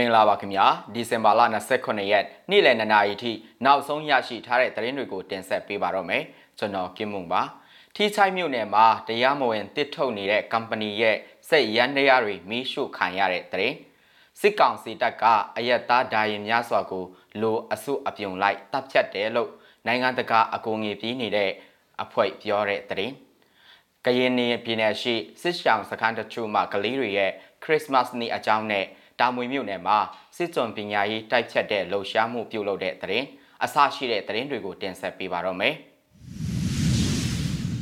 မင်္ဂလာပါခင်ဗျာဒီဇင်ဘာလ29ရက်နေ့လယ်2နာရီထိနောက်ဆုံးရရှိထားတဲ့သတင်းတွေကိုတင်ဆက်ပေးပါတော့မယ်ကျွန်တော်ကင်းမုံပါထီချိုက်မြို့နယ်မှာတရားမဝင်တစ်ထုတ်နေတဲ့ company ရဲ့စိတ်ရန်တရားတွေမီးရှို့ခံရတဲ့သတင်းစစ်ကောင်စီတပ်ကအယက်သားဒါရင်များစွာကိုလိုအဆုအပြုံလိုက်တပ်ဖြတ်တယ်လို့နိုင်ငံတကာအကူအညီပြီးနေတဲ့အဖွဲ့ပြောတဲ့သတင်းကရင်ပြည်နယ်ရှိစစ်ဆောင်စခန်းတချို့မှာကလေးတွေရဲ့ခရစ်စမတ်နေ့အကြောင်းနဲ့ တာမွေမြို့နယ်မှာစစ်ကြုံပညာရေးတိုက်ဖြတ်တဲ့လှုပ်ရှားမှုပြုလုပ်တဲ့သတင်းအစရှိတဲ့သတင်းတွေကိုတင်ဆက်ပေးပါတော့မယ်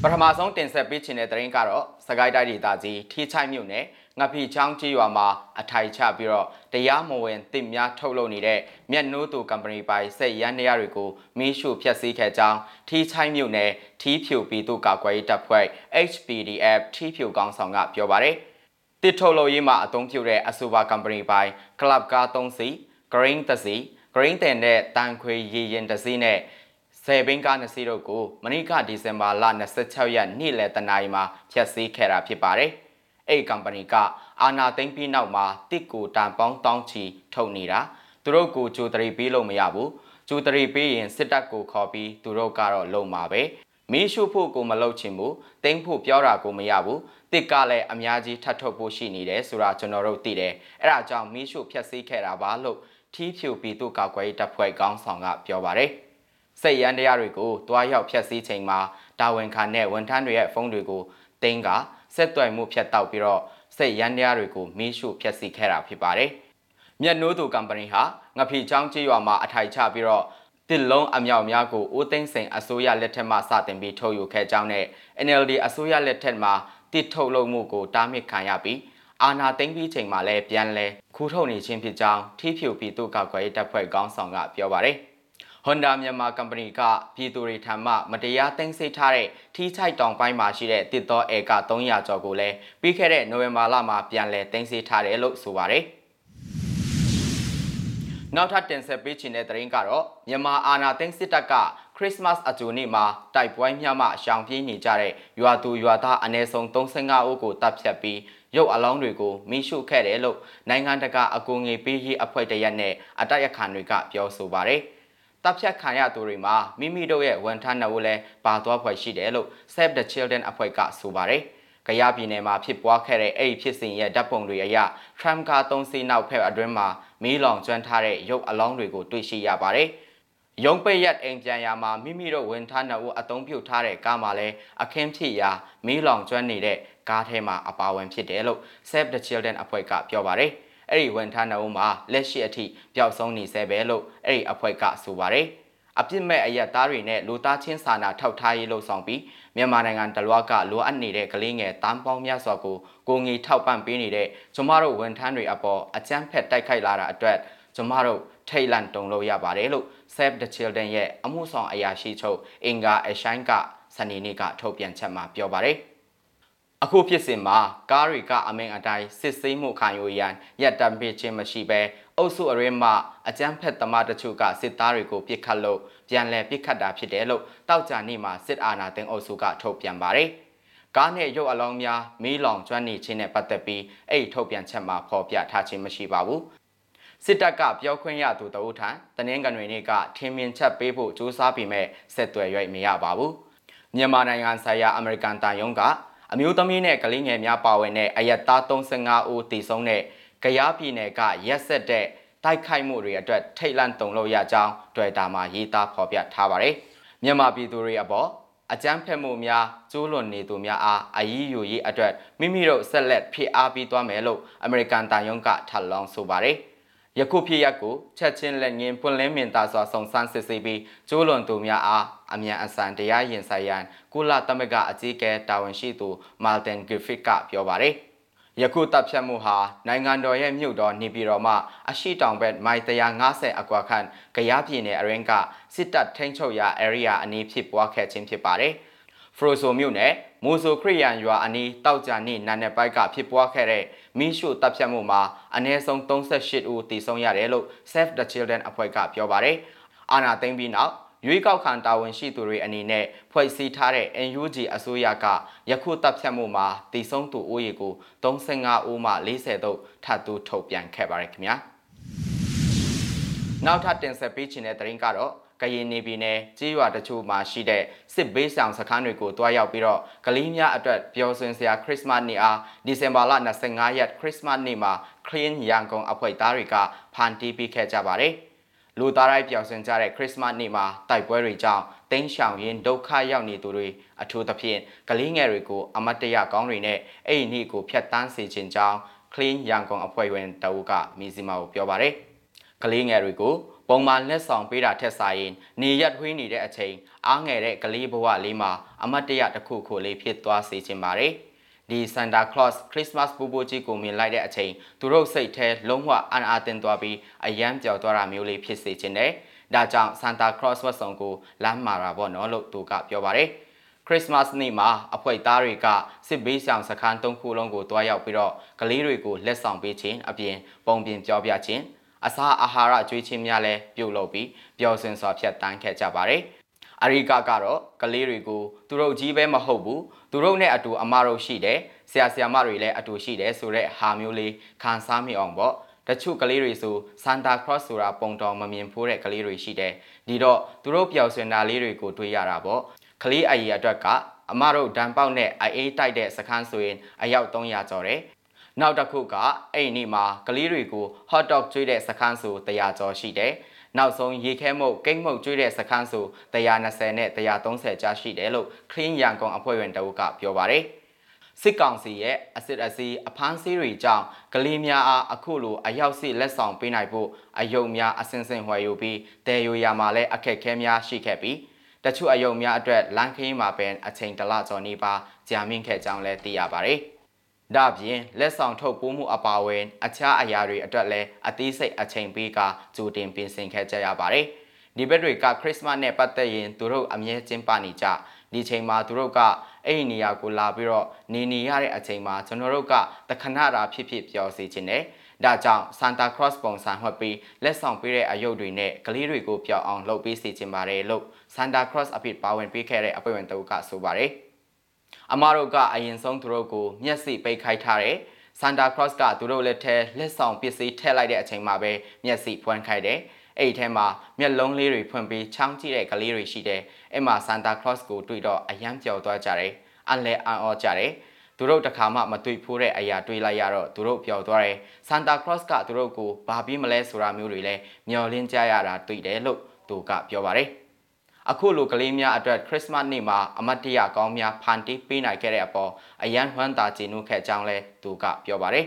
ပထမဆုံးတင်ဆက်ပေးချင်တဲ့သတင်းကတော့စကိုင်းတိုင်းဒေသကြီးထီချိုင်မြို့နယ်ငပီချောင်းကြီးရွာမှာအထိုင်ချပြီးတော့တရားမဝင်တစ်များထုတ်လုပ်နေတဲ့မြက်နိုးသူကမ်ပဏီပိုင်စိတ်ရန်နေရတွေကိုမီးရှို့ဖျက်ဆီးခဲ့ကြောင်းထီချိုင်မြို့နယ်ထီဖြူပြည်သူ့ကာကွယ်ရေးတပ်ဖွဲ့ HPDF ထီဖြူကောင်းဆောင်ကပြောပါတယ်။ တစ်ထုတ်လုပ်ရေးမှာအသုံးပြုတဲ့အဆိုပါကမ်ပဏီပိုင် Club ကား3စီ Green တစ်စီ Green တင်တဲ့တန်ခွေရည်ရင်တစ်စီနဲ့ဆယ်ဘင်းကားနှစ်စီးတို့ကိုမနေ့ကဒီဇင်ဘာလ26ရက်နေ့လယ်တနာရီမှာဖျက်ဆီးခဲ့တာဖြစ်ပါတယ်။အဲ့ဒီကမ်ပဏီကအာနာသိမ့်ပြီးနောက်မှာတစ်ကိုတန်ပေါင်းတောင်းချီထုတ်နေတာသူတို့ကိုကြိုတရီပေးလို့မရဘူးကြိုတရီပေးရင်စစ်တပ်ကိုခေါ်ပြီးသူတို့ကတော့လုံမှာပဲ မီးရှို့ဖို့ကိုမလုပ်ချင်ဘူးတင်းဖို့ပြောတာကိုမရဘူးတစ်ကလည်းအများကြီးထပ်ထုတ်ဖို့ရှိနေတယ်ဆိုတာကျွန်တော်တို့သိတယ်အဲ့ဒါကြောင့်မီးရှို့ဖျက်ဆီးခဲ့တာပါလို့ထီးဖြူပြည်သူ့ကာကွယ်ရေးတပ်ဖွဲ့ကောင်းဆောင်ကပြောပါတယ်စိတ်ရန်တရားတွေကိုတွားရောက်ဖျက်ဆီးချိန်မှာတာဝန်ခံတဲ့ဝန်ထမ်းတွေရဲ့ဖုန်းတွေကိုတင်းကဆက်သွယ်မှုဖြတ်တောက်ပြီးတော့စိတ်ရန်တရားတွေကိုမီးရှို့ဖျက်ဆီးခဲ့တာဖြစ်ပါတယ်မြတ်နိုးသူကမ်ပဏီဟာငဖီချောင်းကြေးရွာမှာအထိုင်ချပြီးတော့ တစ်လုံးအမြောက်များကိုဦးသိန်းစိန်အစိုးရလက်ထက်မှစတင်ပြီးထုတ်ယူခဲ့ကြောင်းနဲ့ NLD အစိုးရလက်ထက်မှာတစ်ထုတ်လုပ်မှုကိုတားမြစ်ခံရပြီးအာဏာသိမ်းပြီးချိန်မှာလည်းပြန်လဲခူးထုတ်နေခြင်းဖြစ်ကြောင်းထိဖြူပြည်သူ့ကောက်ွယ်တပ်ဖွဲ့ကောင်းဆောင်ကပြောပါတယ်။ Honda မြန်မာကုမ္ပဏီကပြည်သူတွေထံမှမတရားသိမ်းဆည်းထားတဲ့ထီးချိုက်တောင်ပိုင်းမှာရှိတဲ့တစ်သောဧက300ကျော်ကိုလည်းပြီးခဲ့တဲ့နိုဝင်ဘာလမှာပြန်လည်သိမ်းဆည်းထားတယ်လို့ဆိုပါတယ်။ နောက်ထပ်တင်ဆက်ပေးချင်တဲ့သတင်းကတော့မြန်မာအာဏာသိမ်းစစ်တပ်ကခရစ်စမတ်အကြိုနေ့မှာတိုက်ပွဲများမှရှောင်ပြေးနေကြတဲ့ရွာသူရွာသားအနည်းဆုံး35ဦးကိုတပ်ဖြတ်ပြီးရုပ်အလောင်းတွေကိုမိရှုခဲ့တယ်လို့နိုင်ငံတကာအကူအညီပေးရေးအဖွဲ့တရက်နဲ့အတိုက်အခံတွေကပြောဆိုပါတယ်။တပ်ဖြတ်ခံရသူတွေမှာမိမိတို့ရဲ့ဝန်ထမ်းနှစ်ဦးလည်းပါသွားဖွယ်ရှိတယ်လို့ Save the Children အဖွဲ့ကဆိုပါတယ်။ ကရပြည်နယ်မှာဖြစ်ပွားခဲ့တဲ့အဲ့ဒီဖြစ်စဉ်ရဲ့ဓာတ်ပုံတွေအရ Trump ကားသုံးစီးနောက်ဖက်အတွင်းမှာမီးလောင်ကျွမ်းထားတဲ့ရုပ်အလောင်းတွေကိုတွေ့ရှိရပါတယ်။ရုံပိတ်ရက်အိမ်ပြန်ရာမှာမိမိတို့ဝန်ထမ်းနှုတ်အသုံးပြုထားတဲ့ကားမှာလည်းအခင်းဖြစ်ရာမီးလောင်ကျွမ်းနေတဲ့ကားထဲမှာအပါဝင်ဖြစ်တယ်လို့ Save the Children အဖွဲ့ကပြောပါတယ်။အဲ့ဒီဝန်ထမ်းနှုတ်မှာလက်ရှိအထိပျောက်ဆုံးနေဆဲပဲလို့အဲ့ဒီအဖွဲ့ကဆိုပါတယ်။ အပြစ်မဲ့အရက်သားတွေနဲ့လူသားချင်းစာနာထောက်ထားရေးလှုပ်ဆောင်ပြီးမြန်မာနိုင်ငံတလွားကလိုအပ်နေတဲ့ကလေးငယ်တန်းပေါင်းများစွာကိုကိုငီထောက်ပံ့ပေးနေတဲ့ကျမတို့ဝန်ထမ်းတွေအပေါ်အကြမ်းဖက်တိုက်ခိုက်လာတာအတွက်ကျမတို့ထိတ်လန့်တုန်လှုပ်ရပါတယ်လို့ Save the Children ရဲ့အမှုဆောင်အရာရှိချုပ်အင်္ဂါအရှိုင်းကစနေနေ့ကထုတ်ပြန်ချက်မှာပြောပါတယ်အခုဖြစ်စဉ်မှာကားတွေကအမင်အတိုင်းစစ်ဆေးမှုခံယူရန်ရပ်တံပေးခြင်းမရှိဘဲ အုပ်စုအရင်းမှအကြမ်းဖက်သမားတချို့ကစစ်သားတွေကိုပြစ်ခတ်လို့ပြန်လည်ပြစ်ခတ်တာဖြစ်တယ်လို့တောက်ကြနေ့မှာစစ်အာဏာသိမ်းအုပ်စုကထုတ်ပြန်ပါတယ်။ကားနဲ့ရုပ်အလောင်းများမီးလောင်ကျွမ်းနေခြင်းနဲ့ပတ်သက်ပြီးအဲ့ဒီထုတ်ပြန်ချက်မှာဖော်ပြထားခြင်းမရှိပါဘူး။စစ်တပ်ကပြောခွင့်ရသူတအုပ်ထံတနင်္ဂနွေနေ့ကထင်မြင်ချက်ပေးဖို့ကြိုးစားပြီးမဲ့ဆက်သွယ်ရွေ့မရပါဘူး။မြန်မာနိုင်ငံဆိုင်ရာအမေရိကန်တန်ယုံကအမျိုးသမီးနဲ့ကလေးငယ်များပါဝင်တဲ့အယက်သား35ဦးတည်ဆုံးတဲ့ ကရားပြည်နယ်ကရက်ဆက်တဲ့တိုက်ခိုက်မှုတွေအတွက်ထိတ်လန့်တုန်လှုပ်ရကြောင်းတွေ့တာမှာရေးသားဖော်ပြထားပါတယ်။မြန်မာပြည်သူတွေအပေါ်အကြမ်းဖက်မှုများကျိုးလွန်နေသူများအားအယီးယူရေးအတွက်မိမိတို့ဆက်လက်ဖိအားပေးသွားမယ်လို့အမေရိကန်တာယုံကထပ်လောင်းဆိုပါတယ်။ယခုဖြစ်ရပ်ကိုချက်ချင်းလက်ငင်းပွင့်လင်းမြင်သာစွာစုံစမ်းစစ်ဆေးပြီးကျိုးလွန်သူများအားအမြန်အဆန်တရားရင်ဆိုင်ရန်ကုလသမဂ္ဂအကြီးအကဲတာဝန်ရှိသူမာတင်ဂရစ်ဖစ်ကပြောပါတယ်။ ယခုတပ်ဖြတ်မှုဟာနိုင်ငံတော်ရဲ့မြို့တော်နေပြည်တော်မှအရှိတောင်ဘက်မိုင်150အကွာခန့်ကရားပြည်နယ်အရင်းကစစ်တပ်ထိန်းချုပ်ရာ area အနီးဖြစ်ပွားခဲ့ခြင်းဖြစ်ပါတယ်။ဖရိုဆိုမြို့နယ်မူဆိုခရီယန်ရွာအနီးတောက်ကြနေ့နာနယ်ပိုက်ကဖြစ်ပွားခဲ့တဲ့မီးရှို့တပ်ဖြတ်မှုမှာအနည်းဆုံး38ဦးသေဆုံးရတယ်လို့ Save the Children အဖွဲ့ကပြောပါတယ်။အာဏာသိမ်းပြီးနောက် ရွေးကောက်ခံတာဝန်ရှိသူတွေအနေနဲ့ဖွဲ့စည်းထားတဲ့ NUG အစိုးရကယခုတပ်ဖြတ်မှုမှာတည်ဆုံးသူဦးရေကို35ဦးမှ40သို့ထပ်တူထုတ်ပြန်ခဲ့ပါရခင်ဗျာ။နောက်ထပ်တင်ဆက်ပေးချင်တဲ့သတင်းကတော့ကရင်နေပြည်နယ်ကြေးရွာတချို့မှာရှိတဲ့စစ်ဘေးဆောင်စခန်းတွေကိုတွားရောက်ပြီးတော့ကလေးများအတွက်ပျော်ရွှင်စရာခရစ်စမတ်နေ့အားဒီဇင်ဘာလ25ရက်ခရစ်စမတ်နေ့မှာ Clean ရန်ကုန်အဖွဲ့သားတွေကဖန်တီးပေးခဲ့ကြပါတယ်။ လူသားတိုင်းပျော်ရွှင်ကြတဲ့ခရစ်စမတ်နေ့မှာတိုက်ပွဲတွေကြောင့်တင်းရှောင်ရင်ဒုက္ခရောက်နေသူတွေအထူးသဖြင့်ကလေးငယ်တွေကိုအမတ်တရကောင်းတွေနဲ့အဲ့ဒီနေ့ကိုဖျက်ဆီးစေခြင်းကြောင့် Clean ရန်ကုန်အဖွဲ့ဝင်တအုပ်ကမီစီမာကိုပြောပါတယ်။ကလေးငယ်တွေကိုပုံမှန်လက်ဆောင်ပေးတာထက်စာရင်နေရက်ထွေးနေတဲ့အချိန်အားငယ်တဲ့ကလေးဘဝလေးမှာအမတ်တရတစ်ခုခုလေးဖြစ်သွားစေချင်ပါတယ်။ ဒီ Santa Claus Christmas ပူပူကြီးကိုမြင်လိုက်တဲ့အချိန်သူတို့စိတ်ထဲလုံးဝအံ့အားသင့်သွားပြီးအယမ်းကြောက်သွားတာမျိုးလေးဖြစ်စေချင်တယ်။ဒါကြောင့် Santa Claus ဝတ်ဆောင်ကိုလမ်းမာတာပေါ့နော်လို့သူကပြောပါတယ်။ Christmas နေ့မှာအဖွဲ့သားတွေကစစ်ဘေးဆောင်စခန်း၃ခုလုံးကိုတွားရောက်ပြီးတော့ကလေးတွေကိုလက်ဆောင်ပေးခြင်းအပြင်ပုံပြင်ပြောပြခြင်းအစာအာဟာရကျွေးချင်းများလည်းပြုတ်လုပ်ပြီးပျော်စင်စွာဖြတ်တန်းခဲ့ကြပါတယ်။ အရိကကတော့ကလေးတွေကိုသူတို့ကြီးပဲမဟုတ်ဘူးသူတို့နဲ့အတူအမတို့ရှိတယ်ဆရာဆရာမတွေလည်းအတူရှိတယ်ဆိုတဲ့ဟာမျိုးလေးခံစားမိအောင်ပေါ့တချို့ကလေးတွေဆို Santa Claus ဆိုတာပုံတော်မမြင်ဖိုးတဲ့ကလေးတွေရှိတယ်ဒီတော့သူတို့ပျော်ရွှင်တာလေးတွေကိုတွေးရတာပေါ့ကလေးအကြီးအတွက်ကအမတို့ဒန်ပေါက်နဲ့အေးတိုက်တဲ့စခန်းဆိုရင်အယောက်300ကျော်တယ်နောက်တစ်ခုကအဲ့ဒီနေ့မှာကလေးတွေကို hot dog ကျွေးတဲ့စခန်းဆို100ကျော်ရှိတယ်။ နောက်ဆုံးရေခဲမုတ်ကိတ်မုတ်ကျွေးတဲ့စခန်းဆို120နဲ့130ကြားရှိတယ်လို့ Clean ရန်ကုန်အဖွဲ့ဝင်တအုပ်ကပြောပါတယ်။စစ်ကောင်စီရဲ့အစစ်အစီအဖမ်းဆီးတွေကြောင့်ကလေးများအားအခုလိုအရောက်စီလက်ဆောင်ပေးနိုင်ဖို့အယုံများအစင်စင်ဝယ်ယူပြီးတဲယိုယာမှာလည်းအခက်ခဲများရှိခဲ့ပြီးတချို့အယုံများအတွက်လန်ခင်းမှာပင်အချိန်တလကျော်နေပါကြာမြင့်ခဲ့ကြောင်းလည်းသိရပါတယ်။ ဒါပြင်လက်ဆောင်ထုတ်ပိုးမှုအပါအဝင်အခြားအရာတွေအတွက်လည်းအသေးစိတ်အချိန်ပေးကကြိုတင်ပြင်ဆင်ခဲ့ကြရပါတယ်။ဒီဘက်တွေကခရစ်စမတ်နဲ့ပတ်သက်ရင်သူတို့အမြဲကျင်းပနေကြဒီချိန်မှာသူတို့ကအဲ့ဒီနေရာကိုလာပြီးတော့နေနေရတဲ့အချိန်မှာကျွန်တော်တို့ကတခဏတာဖြစ်ဖြစ်ပြောစီခြင်းနဲ့ဒါကြောင့် Santa Claus ပုံစံမှတ်ပြီးလက်ဆောင်ပေးတဲ့အယုတ်တွေနဲ့ကလေးတွေကိုပျောက်အောင်လုပ်ပေးစီခြင်းပါတယ်လို့ Santa Claus အဖြစ်ပါဝင်ပေးခဲ့တဲ့အဖွဲ့ဝင်တအုပ်ကဆိုပါတယ်။ အမတို့ကအရင်ဆုံးသူတို့ကိုမျက်စိပိတ်ခိုက်ထားတယ်ဆန်တာခရော့စ်ကသူတို့လက်ထဲလက်ဆောင်ပစ္စည်းထည့်လိုက်တဲ့အချိန်မှာပဲမျက်စိဖွင့်ခိုက်တယ်အဲ့ဒီထဲမှာမျက်လုံးလေးတွေဖွင့်ပြီးချောင်းကြည့်တဲ့ကလေးတွေရှိတယ်အဲ့မှာဆန်တာခရော့စ်ကိုတွေ့တော့အယမ်းကြော်သွားကြတယ်အလဲအံ့ဩကြတယ်သူတို့တခါမှမတွေ့ဖိုးတဲ့အရာတွေးလိုက်ရတော့သူတို့ပျော်သွားတယ်ဆန်တာခရော့စ်ကသူတို့ကိုဘာပြီးမလဲဆိုတာမျိုးတွေလည်းမျော်လင့်ကြရတာတွေ့တယ်လို့သူကပြောပါတယ် အခုလိုကလေးများအတွက်ခရစ်စမတ်နေ့မှာအမတ်တရကောင်းများဖန်တီးပေးနိုင်ခဲ့တဲ့အပေါ်အယံဟွမ်းသာကျေနပ်ခဲ့ကြောင်းလည်းသူကပြောပါတယ်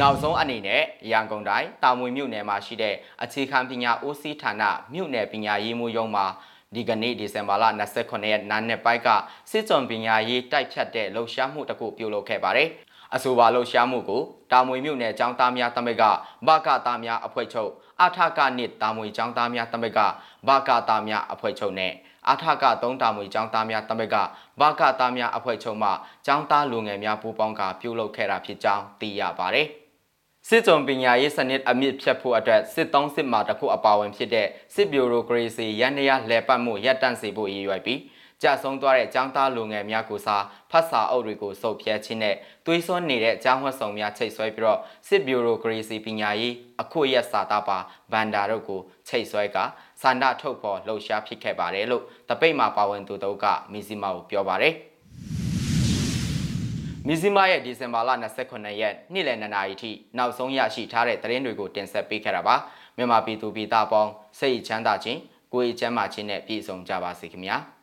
နောက်ဆုံးအနေနဲ့ရန်ကုန်တိုင်းတာမွေမြို့နယ်မှာရှိတဲ့အခြေခံပညာဦးစီးဌာနမြို့နယ်ပညာရေးမှူးရုံးမှာဒီကနေ့ဒီဇင်ဘာလ29ရက်နာနဲ့ပိုင်းကစစ်ကြုံပညာရေးတိုက်ဖြတ်တဲ့လှုပ်ရှားမှုတစ်ခုပြုလုပ်ခဲ့ပါတယ်။အဆိုပါလှုပ်ရှားမှုကိုတာမွေမြို့နယ်ចောင်းသားများတမိတ်ကဘကသားများအဖွဲ့ချုပ် အာထကနှစ်တာမွေကျောင်းသားများတမိကဘာကာတာများအဖွဲ့ချုပ်နဲ့အာထကသုံးတာမွေကျောင်းသားများတမိကဘာကာတာများအဖွဲ့ချုပ်မှကျောင်းသားလူငယ်များပူးပေါင်းကပြုလုပ်ခဲ့တာဖြစ်ကြောင်းသိရပါတယ်။စစ်ကြုံပညာရေးစနစ်အမြင့်ဖြတ်ဖို့အတွက်စစ်တောင်းစစ်မှာတစ်ခုအပါဝင်ဖြစ်တဲ့စစ်ဗျူရိုကရေစီရန်နရလဲပတ်မှုရပ်တန့်စေဖို့ရည်ရွယ်ပြီး ကြဆုံးသွားတဲ့ចောင်းသားလူငယ်များကိုစားဖတ်စာအုပ်တွေကိုစုပ်ဖြဲခြင်းနဲ့သွေးစွန်းနေတဲ့ចောင်းဝတ်ဆောင်များချိတ်ဆွဲပြီးတော့စစ်ဘီယိုရိုကရေစီပညာရေးအခုရက်စာသားပါဗန္ဒာတို့ကိုချိတ်ဆွဲကစန္ဒထုတ်ဖော်လှုပ်ရှားဖြစ်ခဲ့ပါတယ်လို့တပိတ်မှာပါဝင်သူတို့ကမီဇီမာကိုပြောပါတယ်မီဇီမာရဲ့ဒီဇင်ဘာလ29ရက်နေ့လယ်2နာရီထိနောက်ဆုံးရရှိထားတဲ့သတင်းတွေကိုတင်ဆက်ပေးခဲ့တာပါမြန်မာပြည်သူပြည်သားပေါင်းစိတ်ချမ်းသာခြင်းကိုယ်ချမ်းသာခြင်းနဲ့ပြည့်စုံကြပါစေခင်ဗျာ။